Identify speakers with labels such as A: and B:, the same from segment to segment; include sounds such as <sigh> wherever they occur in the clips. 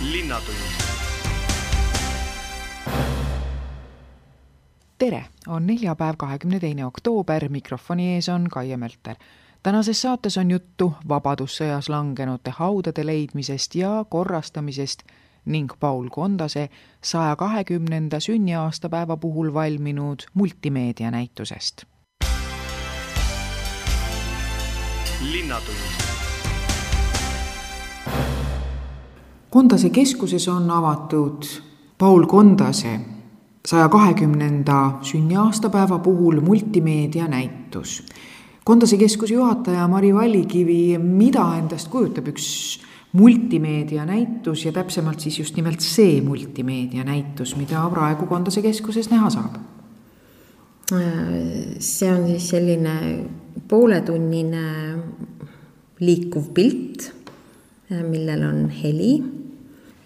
A: linnatund
B: tere, on neljapäev, kahekümne teine oktoober, mikrofoni ees on Kaie Mölter. tänases saates on juttu Vabadussõjas langenute haudade leidmisest ja korrastamisest ning Paul Kondase saja kahekümnenda sünniaastapäeva puhul valminud multimeedianäitusest.
A: linnatund
B: Kondase keskuses on avatud Paul Kondase saja kahekümnenda sünniaastapäeva puhul multimeedianäitus. Kondase keskuse juhataja Mari Vallikivi, mida endast kujutab üks multimeedianäitus ja täpsemalt siis just nimelt see multimeedianäitus, mida praegu Kondase keskuses näha saab?
C: see on siis selline pooletunnine liikuv pilt, millel on heli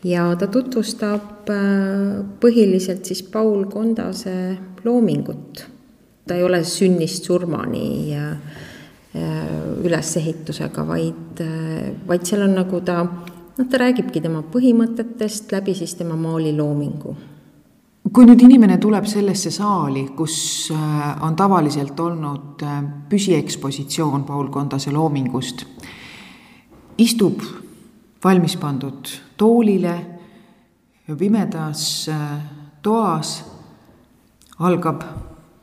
C: ja ta tutvustab äh, põhiliselt siis Paul Kondase loomingut. ta ei ole sünnist surmani ja ülesehitusega, vaid, äh, vaid seal on nagu ta, noh, ta räägibki tema põhimõtetest läbi siis tema maaliloomingu.
B: kui nüüd inimene tuleb sellesse saali, kus äh, on tavaliselt olnud püsiekspositsioon Paul Kondase loomingust, istub valmis pandud toolile ja pimedas äh, toas algab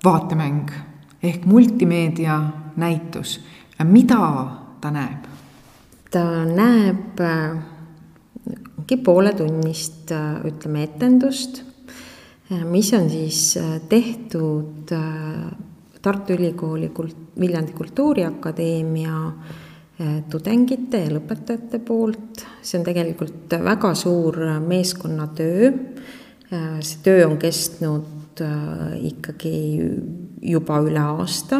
B: vaatemäng ehk multimeedia näitus. mida ta näeb?
C: ta näeb mingi äh, pooletunnist, äh, ütleme, etendust, mis on siis tehtud Tartu Ülikooli kult-, Viljandi Kultuuriakadeemia Eh, tudengite ja lõpetajate poolt, see on tegelikult väga suur meeskonnatöö. Eh, see töö on kestnud ikkagi juba üle aasta.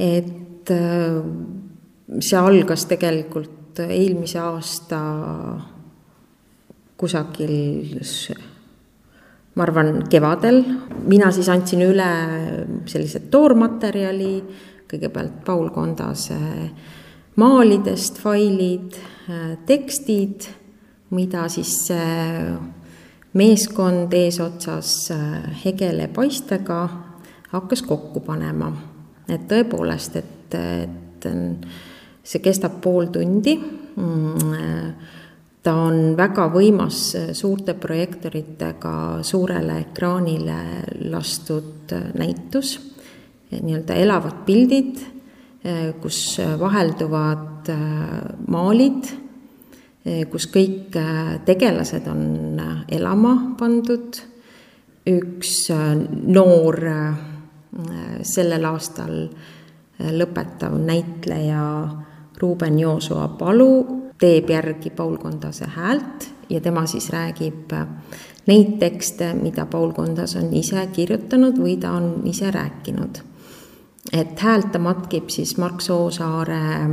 C: et see algas tegelikult eelmise aasta kusagil ma arvan, kevadel, mina siis andsin üle sellise toormaterjali, kõigepealt Paul Kondase äh, maalidest failid, äh, tekstid, mida siis meeskond eesotsas äh, Hegele paistega hakkas kokku panema. et tõepoolest, et, et see kestab pool tundi. Mm, ta on väga võimas suurte projektoritega suurele ekraanile lastud näitus, nii-öelda elavad pildid kus eh, vahelduvad eh, maalid, kus kõik tegelased on elama pandud. üks noor sellel aastal lõpetav näitleja Ruuben Joosua Palu teeb järgi Paul Kondase häält ja tema siis räägib neid tekste, mida Paul Kondas on ise kirjutanud või ta on ise rääkinud et häält ta matkib siis Mark Soosaare äh,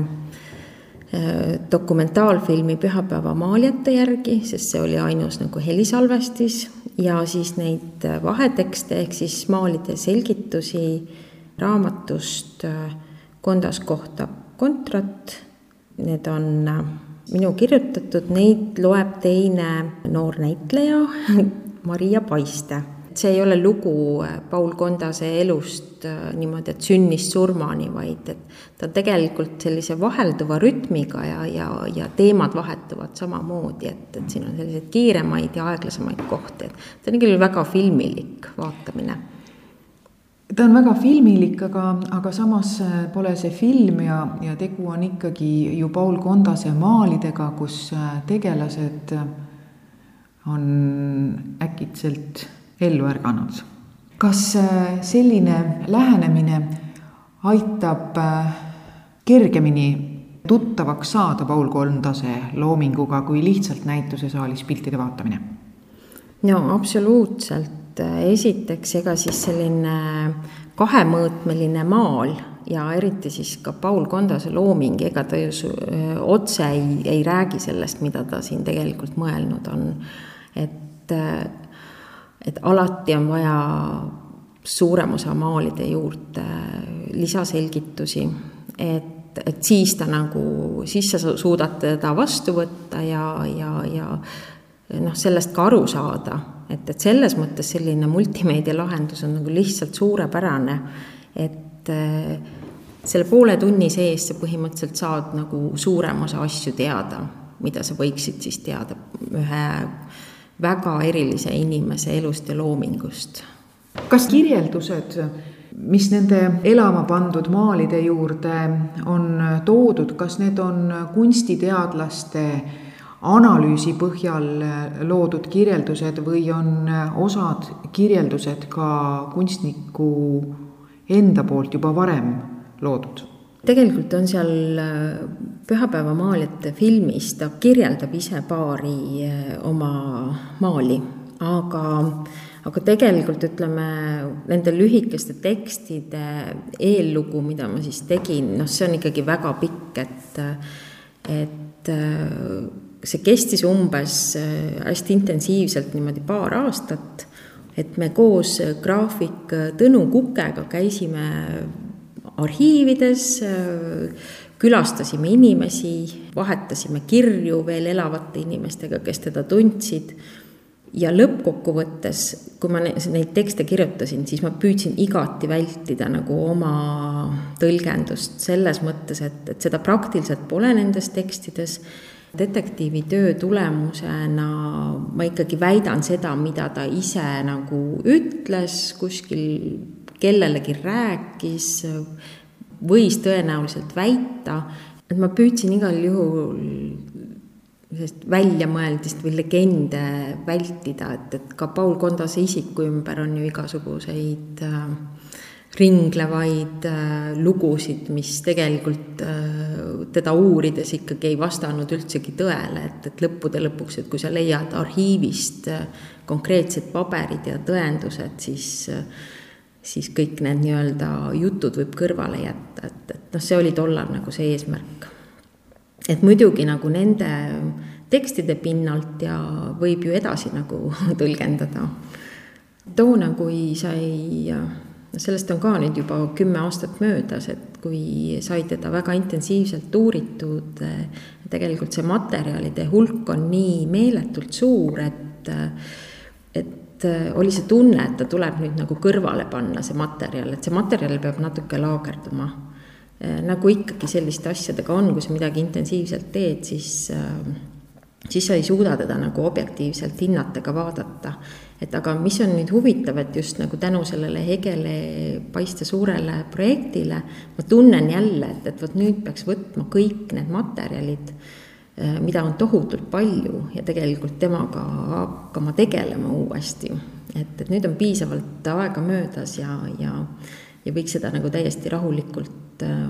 C: dokumentaalfilmi Pühapäeva maaljate järgi, sest see oli ainus nagu helisalvestis. Ja siis neid vahetekste ehk siis maalide selgitusi raamatust äh, Kondas kohtab kontrat. Need on äh, minu kirjutatud, neid loeb teine noor näitleja <laughs> Maria Paiste see ei ole lugu äh, Paul Kondase elust äh, niimoodi, et sünnist surmani, vaid et ta tegelikult sellise vahelduva rütmiga ja, ja, ja teemad vahetuvad samamoodi, et, et siin on selliseid kiiremaid ja aeglasemaid kohti, et ta on küll väga filmilik vaatamine.
B: Ta on väga filmilik, aga, aga samas äh, pole see film ja, ja tegu on ikkagi ju Paul Kondase maalidega, kus tegelased on äkitselt ellu ärganud. kas äh, selline lähenemine aitab äh, kergemini tuttavaks saada Paul Kondase loominguga kui lihtsalt näitusesaalis piltide vaatamine?
C: no absoluutselt, esiteks ega siis selline kahemõõtmeline maal ja eriti siis ka Paul Kondase looming, ega ta ju äh, otse ei, ei räägi sellest, mida ta siin tegelikult mõelnud on. et et alati on vaja suurem osa maalide juurde lisaselgitusi, et, et siis ta nagu, siis sa suudad teda vastu võtta ja, ja, ja noh, sellest ka aru saada, et, et selles mõttes selline multimeedialahendus on nagu lihtsalt suurepärane, et äh, selle poole tunni sees sa põhimõtteliselt saad nagu suurem osa asju teada, mida sa võiksid siis teada ühe väga erilise inimese elust ja loomingust.
B: kas kirjeldused, mis nende elama pandud maalide juurde on toodud, kas need on kunstiteadlaste analüüsi põhjal loodud kirjeldused või on osad kirjeldused ka kunstniku enda poolt juba varem loodud?
C: tegelikult on seal pühapäevamaalijate filmis, ta kirjeldab ise paari äh, oma maali, aga, aga tegelikult ütleme, nende lühikeste tekstide eellugu, mida ma siis tegin, noh, see on ikkagi väga pikk, et, et äh, see kestis umbes hästi intensiivselt niimoodi paar aastat, et me koos graafik Tõnu Kukega käisime arhiivides, külastasime inimesi, vahetasime kirju veel elavate inimestega, kes teda tundsid ja lõppkokkuvõttes, kui ma neid tekste kirjutasin, siis ma püüdsin igati vältida nagu oma tõlgendust selles mõttes, et, et seda praktiliselt pole nendes tekstides. detektiivi töö tulemusena ma ikkagi väidan seda, mida ta ise nagu ütles kuskil kellelegi rääkis, võis tõenäoliselt väita, et ma püüdsin igal juhul sellist väljamõeldist või legende vältida, et, et ka Paul Kondase isiku ümber on ju igasuguseid äh, ringlevaid äh, lugusid, mis tegelikult äh, teda uurides ikkagi ei vastanud üldsegi tõele, et, et lõppude lõpuks, et kui sa leiad arhiivist äh, konkreetsed paberid ja tõendused, siis äh, siis kõik need nii-öelda jutud võib kõrvale jätta, et, et noh, see oli tollal nagu see eesmärk. et muidugi nagu nende tekstide pinnalt ja võib ju edasi nagu <laughs> tõlgendada. toona, kui sai, sellest on ka nüüd juba kümme aastat möödas, et kui sai teda väga intensiivselt uuritud, tegelikult see materjalide hulk on nii meeletult suur, et et oli see tunne, et ta tuleb nüüd nagu kõrvale panna, see materjal, et see materjal peab natuke laagerduma. Äh, nagu ikkagi selliste asjadega on, kui sa midagi intensiivselt teed, siis, äh, siis sa ei suuda teda nagu objektiivselt hinnata ega vaadata. et aga mis on nüüd huvitav, et just nagu tänu sellele Hegele paiste suurele projektile ma tunnen jälle, et, et vot nüüd peaks võtma kõik need materjalid Äh, mida on tohutult palju ja tegelikult temaga hakkama tegelema uuesti. et, et nüüd on piisavalt aega möödas ja, ja, ja võiks seda nagu täiesti rahulikult äh,,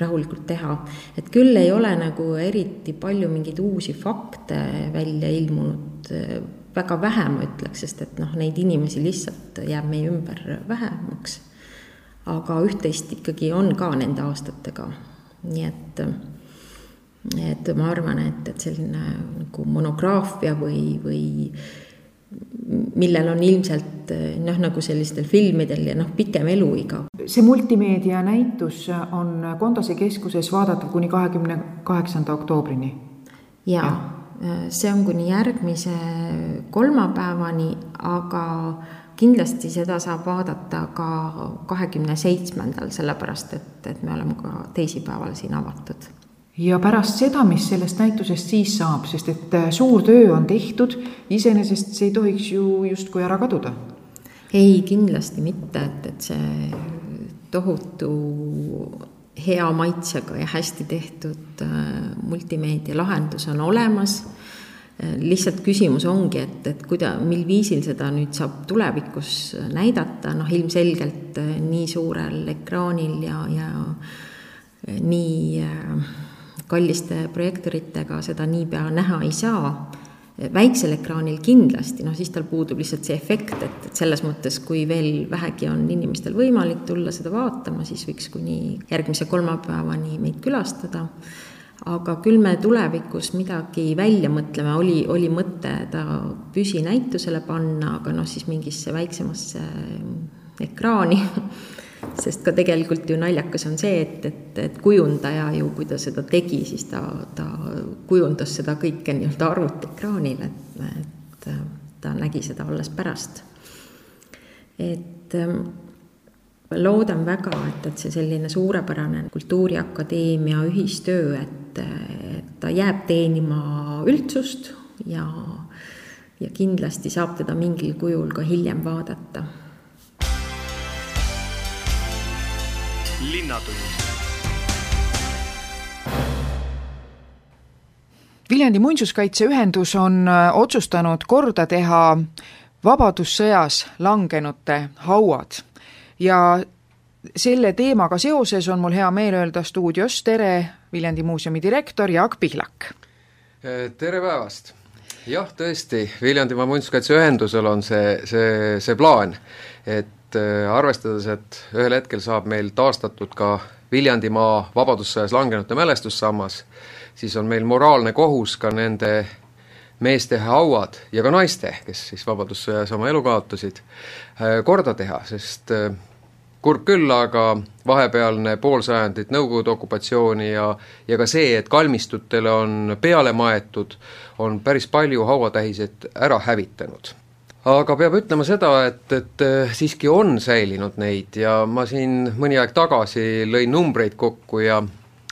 C: rahulikult teha. et küll ei ole nagu eriti palju mingeid uusi fakte välja ilmunud, äh, väga vähe ma ütleks, sest et noh, neid inimesi lihtsalt jääb meie ümber vähemaks. aga üht-teist ikkagi on ka nende aastatega, nii et et ma arvan, et, et selline nagu monograafia või, või millel on ilmselt noh, nagu sellistel filmidel ja noh, pikem eluiga.
B: see multimeedia näitus on Kondase keskuses vaadatav kuni kahekümne kaheksanda oktoobrini?
C: ja., see on kuni järgmise kolmapäevani, aga kindlasti seda saab vaadata ka kahekümne seitsmendal, sellepärast et, et me oleme ka teisipäeval siin avatud
B: ja pärast seda, mis sellest näitusest siis saab, sest et äh, suur töö on tehtud, iseenesest see ei tohiks ju justkui ära kaduda?
C: ei, kindlasti mitte, et, et see tohutu hea maitsega ja hästi tehtud äh, multimeedia lahendus on olemas. Äh, lihtsalt küsimus ongi, et, et kuida-, mil viisil seda nüüd saab tulevikus näidata, noh ilmselgelt nii suurel ekraanil ja, ja nii äh, kalliste projektoritega seda niipea näha ei saa. väiksel ekraanil kindlasti, noh siis tal puudub lihtsalt see efekt, et, et selles mõttes, kui veel vähegi on inimestel võimalik tulla seda vaatama, siis võiks kuni järgmise kolmapäevani meid külastada aga küll me tulevikus midagi välja mõtleme, oli, oli mõte ta püsinäitusele panna, aga noh, siis mingisse väiksemasse ekraani <laughs> sest ka tegelikult ju naljakas on see, et, et, et kujundaja ju, kui ta seda tegi, siis ta, ta kujundas seda kõike nii-öelda arvutiekraanil, et, et nägi seda alles pärast. et ähm, loodan väga, et, et see selline suurepärane Kultuuriakadeemia ühistöö, et ta jääb teenima üldsust ja, ja kindlasti saab teda mingil kujul ka hiljem vaadata.
B: Linnatund Viljandi Muinsuskaitseühendus on äh, otsustanud korda teha Vabadussõjas langenute hauad ja selle teemaga seoses on mul hea meel öelda stuudios tere, Viljandi muuseumi direktor Jaak Pihlak!
A: Äh, tere päevast! jah, tõesti, Viljandimaa Muinsuskaitseühendusel on see, see, see plaan, et äh, arvestades, et ühel hetkel saab meil taastatud ka Viljandimaa Vabadussõjas langenute mälestussammas, siis on meil moraalne kohus ka nende meeste hauad ja ka naiste, kes siis Vabadussõjas oma elu kaotasid, äh, korda teha, sest äh, kurb küll, aga vahepealne pool sajandit Nõukogude okupatsiooni ja ja ka see, et kalmistutele on peale maetud, on päris palju hauatähiseid ära hävitanud. Aga peab ütlema seda, et, et äh, siiski on säilinud neid ja ma siin mõni aeg tagasi lõin numbreid kokku ja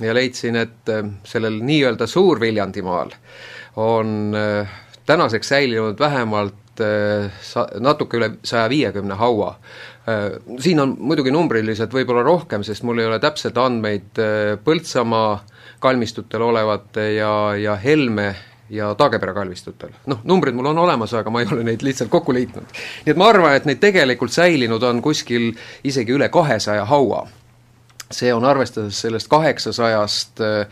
A: ja leidsin, et äh, sellel nii-öelda Suur-Viljandimaal on äh, tänaseks säilinud vähemalt äh, sa-, natuke üle saja viiekümne haua. Siin on muidugi numbriliselt võib-olla rohkem, sest mul ei ole täpselt andmeid Põltsamaa kalmistutel olevate ja, ja Helme ja Taagepera kalmistutel. noh, numbrid mul on olemas, aga ma ei ole neid lihtsalt kokku liitnud. nii et ma arvan, et neid tegelikult säilinud on kuskil isegi üle kahesaja haua see on arvestades sellest kaheksasajast äh,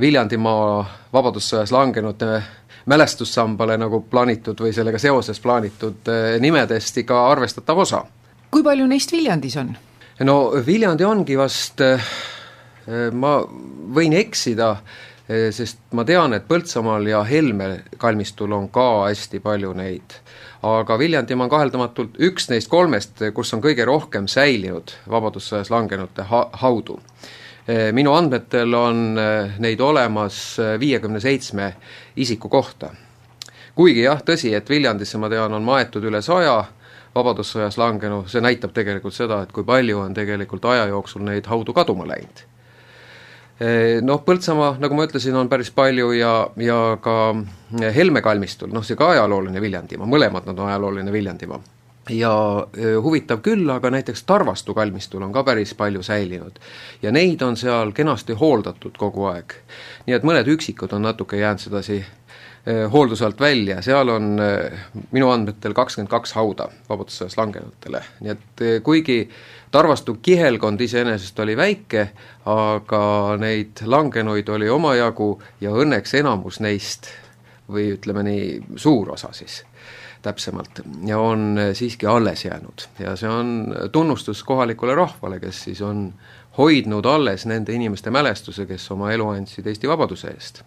A: Viljandimaa Vabadussõjas langenute mälestussambale nagu plaanitud või sellega seoses plaanitud äh, nimedest ikka arvestatav osa.
B: kui palju neist Viljandis on?
A: no Viljandi ongi vast, äh, ma võin eksida, sest ma tean, et Põltsamaal ja Helme kalmistul on ka hästi palju neid aga Viljandimaa on kaheldamatult üks neist kolmest, kus on kõige rohkem säilinud Vabadussõjas langenute ha-, haudu. Minu andmetel on eh, neid olemas eh, viiekümne seitsme isiku kohta. kuigi jah, tõsi, et Viljandisse, ma tean, on maetud üle saja Vabadussõjas langenu, see näitab tegelikult seda, et kui palju on tegelikult aja jooksul neid haudu kaduma läinud Eh, noh, Põltsamaa, nagu ma ütlesin, on päris palju ja, ja ka Helme kalmistul, noh see ka ajalooline Viljandimaa, mõlemad nad on ajalooline Viljandimaa. ja eh, huvitav küll, aga näiteks Tarvastu kalmistul on ka päris palju säilinud. ja neid on seal kenasti hooldatud kogu aeg. nii et mõned üksikud on natuke jäänud sedasi eh, hoolduse alt välja, seal on minu andmetel kakskümmend kaks hauda vabadussõjas langenutele, nii et kuigi Tarvastu kihelkond iseenesest oli väike, aga neid langenuid oli omajagu ja õnneks enamus neist, või ütleme nii, suur osa siis täpsemalt, ja on siiski alles jäänud. Ja see on tunnustus kohalikule rahvale, kes siis on hoidnud alles nende inimeste mälestuse, kes oma elu andsid Eesti vabaduse eest.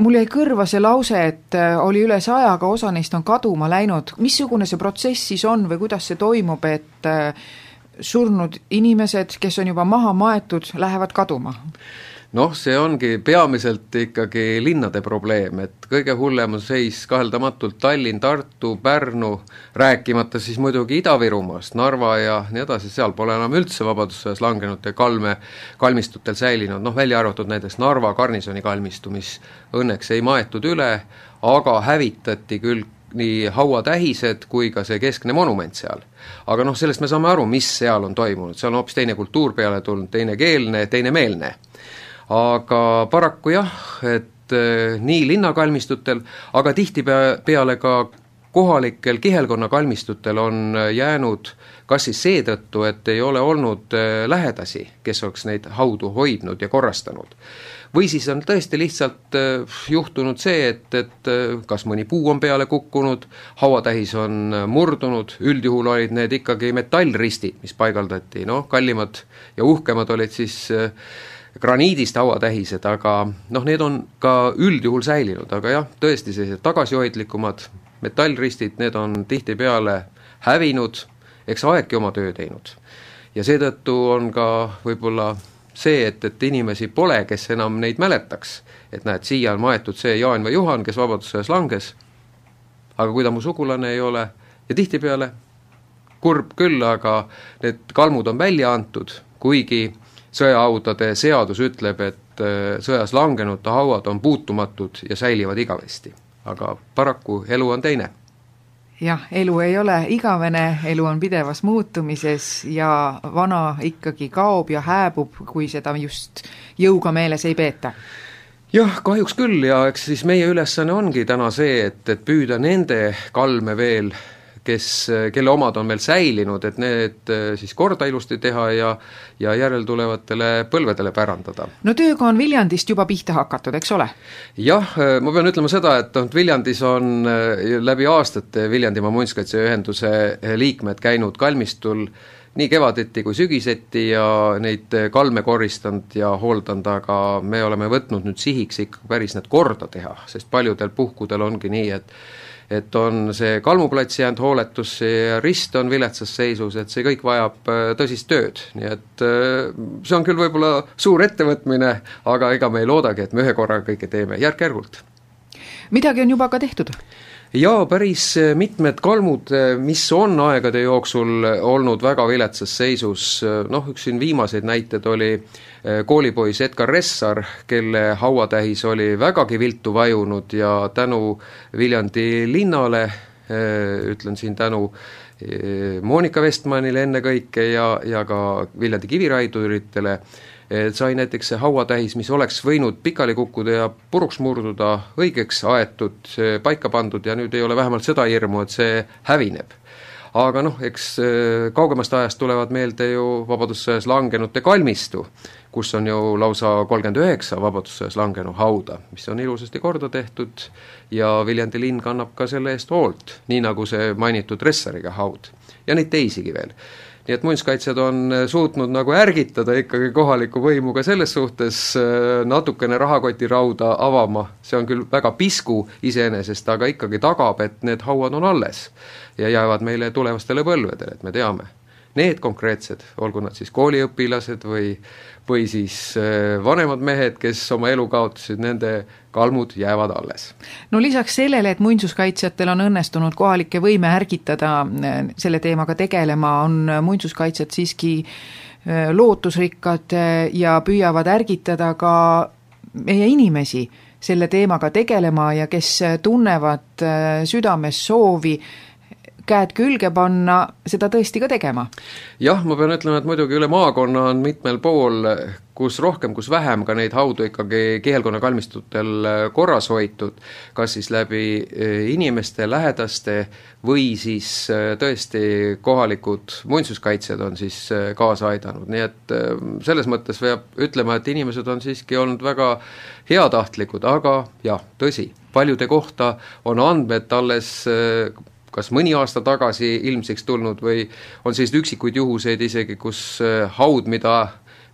B: Mul jäi kõrva see lause, et äh, oli üle saja, aga osa neist on kaduma läinud, missugune see protsess siis on või kuidas see toimub, et äh, surnud inimesed, kes on juba maha maetud, lähevad kaduma?
A: noh, see ongi peamiselt ikkagi linnade probleem, et kõige hullem on seis kaheldamatult Tallinn, Tartu, Pärnu, rääkimata siis muidugi Ida-Virumaast, Narva ja nii edasi, seal pole enam üldse Vabadussõjas langenute kalme kalmistutel säilinud, noh välja arvatud näiteks Narva garnisoni kalmistu, mis õnneks ei maetud üle, aga hävitati küll nii hauatähised kui ka see keskne monument seal. aga noh, sellest me saame aru, mis seal on toimunud, seal on hoopis teine kultuur peale tulnud, teinekeelne, teinemeelne. aga paraku jah, et äh, nii linnakalmistutel, aga tihtipeale ka kohalikel kihelkonna kalmistutel on äh, jäänud kas siis seetõttu, et ei ole olnud äh, lähedasi, kes oleks neid haudu hoidnud ja korrastanud. Või siis on tõesti lihtsalt äh, juhtunud see, et, et kas mõni puu on peale kukkunud, hauatähis on murdunud, üldjuhul olid need ikkagi metallristid, mis paigaldati, noh, kallimad ja uhkemad olid siis graniidist hauatähised, aga noh, need on ka üldjuhul säilinud, aga jah, tõesti sellised tagasihoidlikumad metallristid, need on tihtipeale hävinud, eks aegki oma töö teinud. ja seetõttu on ka võib-olla see, et, et inimesi pole, kes enam neid mäletaks, et näed, siia on maetud see Jaan või Juhan, kes Vabadussõjas langes, aga kui ta mu sugulane ei ole ja tihtipeale kurb küll, aga need kalmud on välja antud, kuigi sõjahaudade seadus ütleb, et äh, sõjas langenute hauad on puutumatud ja säilivad igavesti. Aga paraku elu on teine.
B: Jah, elu ei ole igavene, elu on pidevas muutumises ja vana ikkagi kaob ja hääbub, kui seda just jõuga meeles ei peeta.
A: Jah, kahjuks küll ja eks siis meie ülesanne ongi täna see, et, et püüda nende kalme veel kes, kelle omad on meil säilinud, et need eh, siis korda ilusti teha ja ja järeltulevatele põlvedele pärandada.
B: no tööga on Viljandist juba pihta hakatud, eks ole?
A: jah, eh, ma pean ütlema seda, et noh, Viljandis on eh, läbi aastate Viljandimaa Muinsuskaitseühenduse liikmed käinud kalmistul nii kevadeti kui sügiseti ja neid kalme koristanud ja hooldanud, aga me oleme võtnud nüüd sihiks ikka päris need korda teha, sest paljudel puhkudel ongi nii, et et on see kalmuplats jäänud hooletusse ja rist on viletsas seisus, et see kõik vajab äh, tõsist tööd, nii et äh, see on küll võib-olla suur ettevõtmine, aga ega me ei loodagi, et me ühe korraga kõike teeme, järk-järgult.
B: midagi on juba ka tehtud?
A: Jaa, päris äh, mitmed kalmud, mis on aegade jooksul olnud väga viletsas seisus, noh, üks siin viimaseid näiteid oli äh, Äh, koolipoiss Edgar Ressar, kelle hauatähis oli vägagi viltu vajunud ja tänu Viljandi linnale, äh, ütlen siin tänu äh, Monika Vestmanile ennekõike ja, ja ka Viljandi kiviraiduritele, sai näiteks see hauatähis, mis oleks võinud pikali kukkuda ja puruks murduda, õigeks aetud, paika pandud ja nüüd ei ole vähemalt seda hirmu, et see hävineb. Aga noh, eks kaugemast ajast tulevad meelde ju Vabadussõjas langenute kalmistu, kus on ju lausa kolmkümmend üheksa Vabadussõjas langenu hauda, mis on ilusasti korda tehtud ja Viljandi linn kannab ka selle eest hoolt, nii nagu see mainitud Ressariga haud. Ja neid teisigi veel nii et muinsuskaitsjad on suutnud nagu ärgitada ikkagi kohalikku võimu ka selles suhtes äh, natukene rahakotirauda avama, see on küll väga pisku iseenesest, aga ikkagi tagab, et need hauad on alles ja jäävad meile tulevastele põlvedele, et me teame. Need konkreetsed, olgu nad siis kooliõpilased või või siis äh, vanemad mehed, kes oma elu kaotasid, nende kalmud jäävad alles.
B: no lisaks sellele, et muinsuskaitsjatel on õnnestunud kohalikke võime ärgitada äh, selle teemaga tegelema, on muinsuskaitsjad siiski äh, lootusrikkad ja püüavad ärgitada ka meie inimesi selle teemaga tegelema ja kes tunnevad südames soovi käed külge panna, seda tõesti ka tegema?
A: jah, ma pean ütlema, et muidugi üle maakonna on mitmel pool, kus rohkem, kus vähem, ka neid haudu ikkagi kihelkonna kalmistutel korras hoitud, kas siis läbi eh, inimeste, lähedaste või siis eh, tõesti kohalikud muinsuskaitsjad on siis eh, kaasa aidanud, nii et selles mõttes peab ütlema, et inimesed on siiski olnud väga heatahtlikud, aga jah, tõsi, paljude kohta on andmed alles kas mõni aasta tagasi ilmsiks tulnud või on selliseid üksikuid juhuseid isegi, kus äh, haud, mida,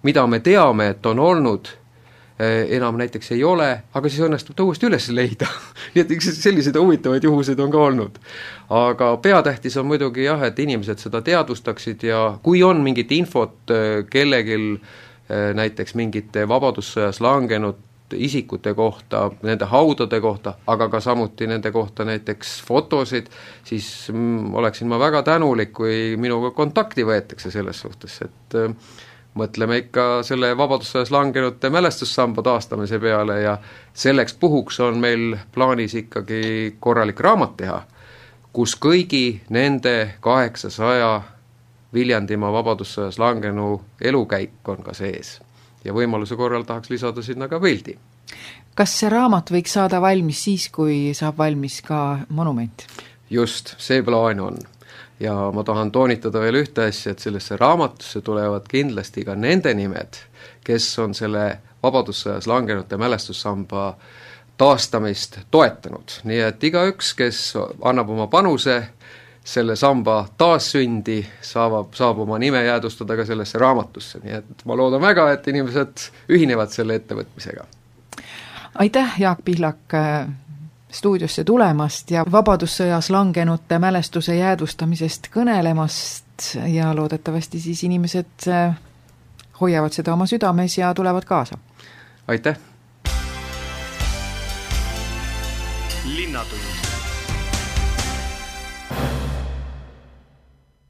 A: mida me teame, et on olnud, äh, enam näiteks ei ole, aga siis õnnestub ta uuesti üles leida <laughs> nii et eks selliseid huvitavaid juhuseid on ka olnud. aga peatähtis on muidugi jah, et inimesed seda teadvustaksid ja kui on mingit infot äh, kellelgi näiteks mingite Vabadussõjas langenud isikute kohta, nende haudade kohta, aga ka samuti nende kohta näiteks fotosid, siis mm, oleksin ma väga tänulik, kui minuga kontakti võetakse selles suhtes, et äh, mõtleme ikka selle Vabadussõjas langenute mälestussamba taastamise peale ja selleks puhuks on meil plaanis ikkagi korralik raamat teha, kus kõigi nende kaheksasaja Viljandimaa Vabadussõjas langenu elukäik on ka sees ja võimaluse korral tahaks lisada sinna ka pildi.
B: kas see raamat võiks saada valmis siis, kui saab valmis ka monument?
A: just, see plaan on. ja ma tahan toonitada veel ühte asja, et sellesse raamatusse tulevad kindlasti ka nende nimed, kes on selle Vabadussõjas langenute mälestussamba taastamist toetanud, nii et igaüks, kes annab oma panuse selle samba taassündi, saab, saab oma nime jäädvustada ka sellesse raamatusse, nii et ma loodan väga, et inimesed ühinevad selle ettevõtmisega.
B: aitäh, Jaak Pihlak, äh, stuudiosse tulemast ja Vabadussõjas langenute mälestuse jäädvustamisest kõnelemast ja loodetavasti siis inimesed äh, hoiavad seda oma südames ja tulevad kaasa.
A: aitäh!
D: linnatund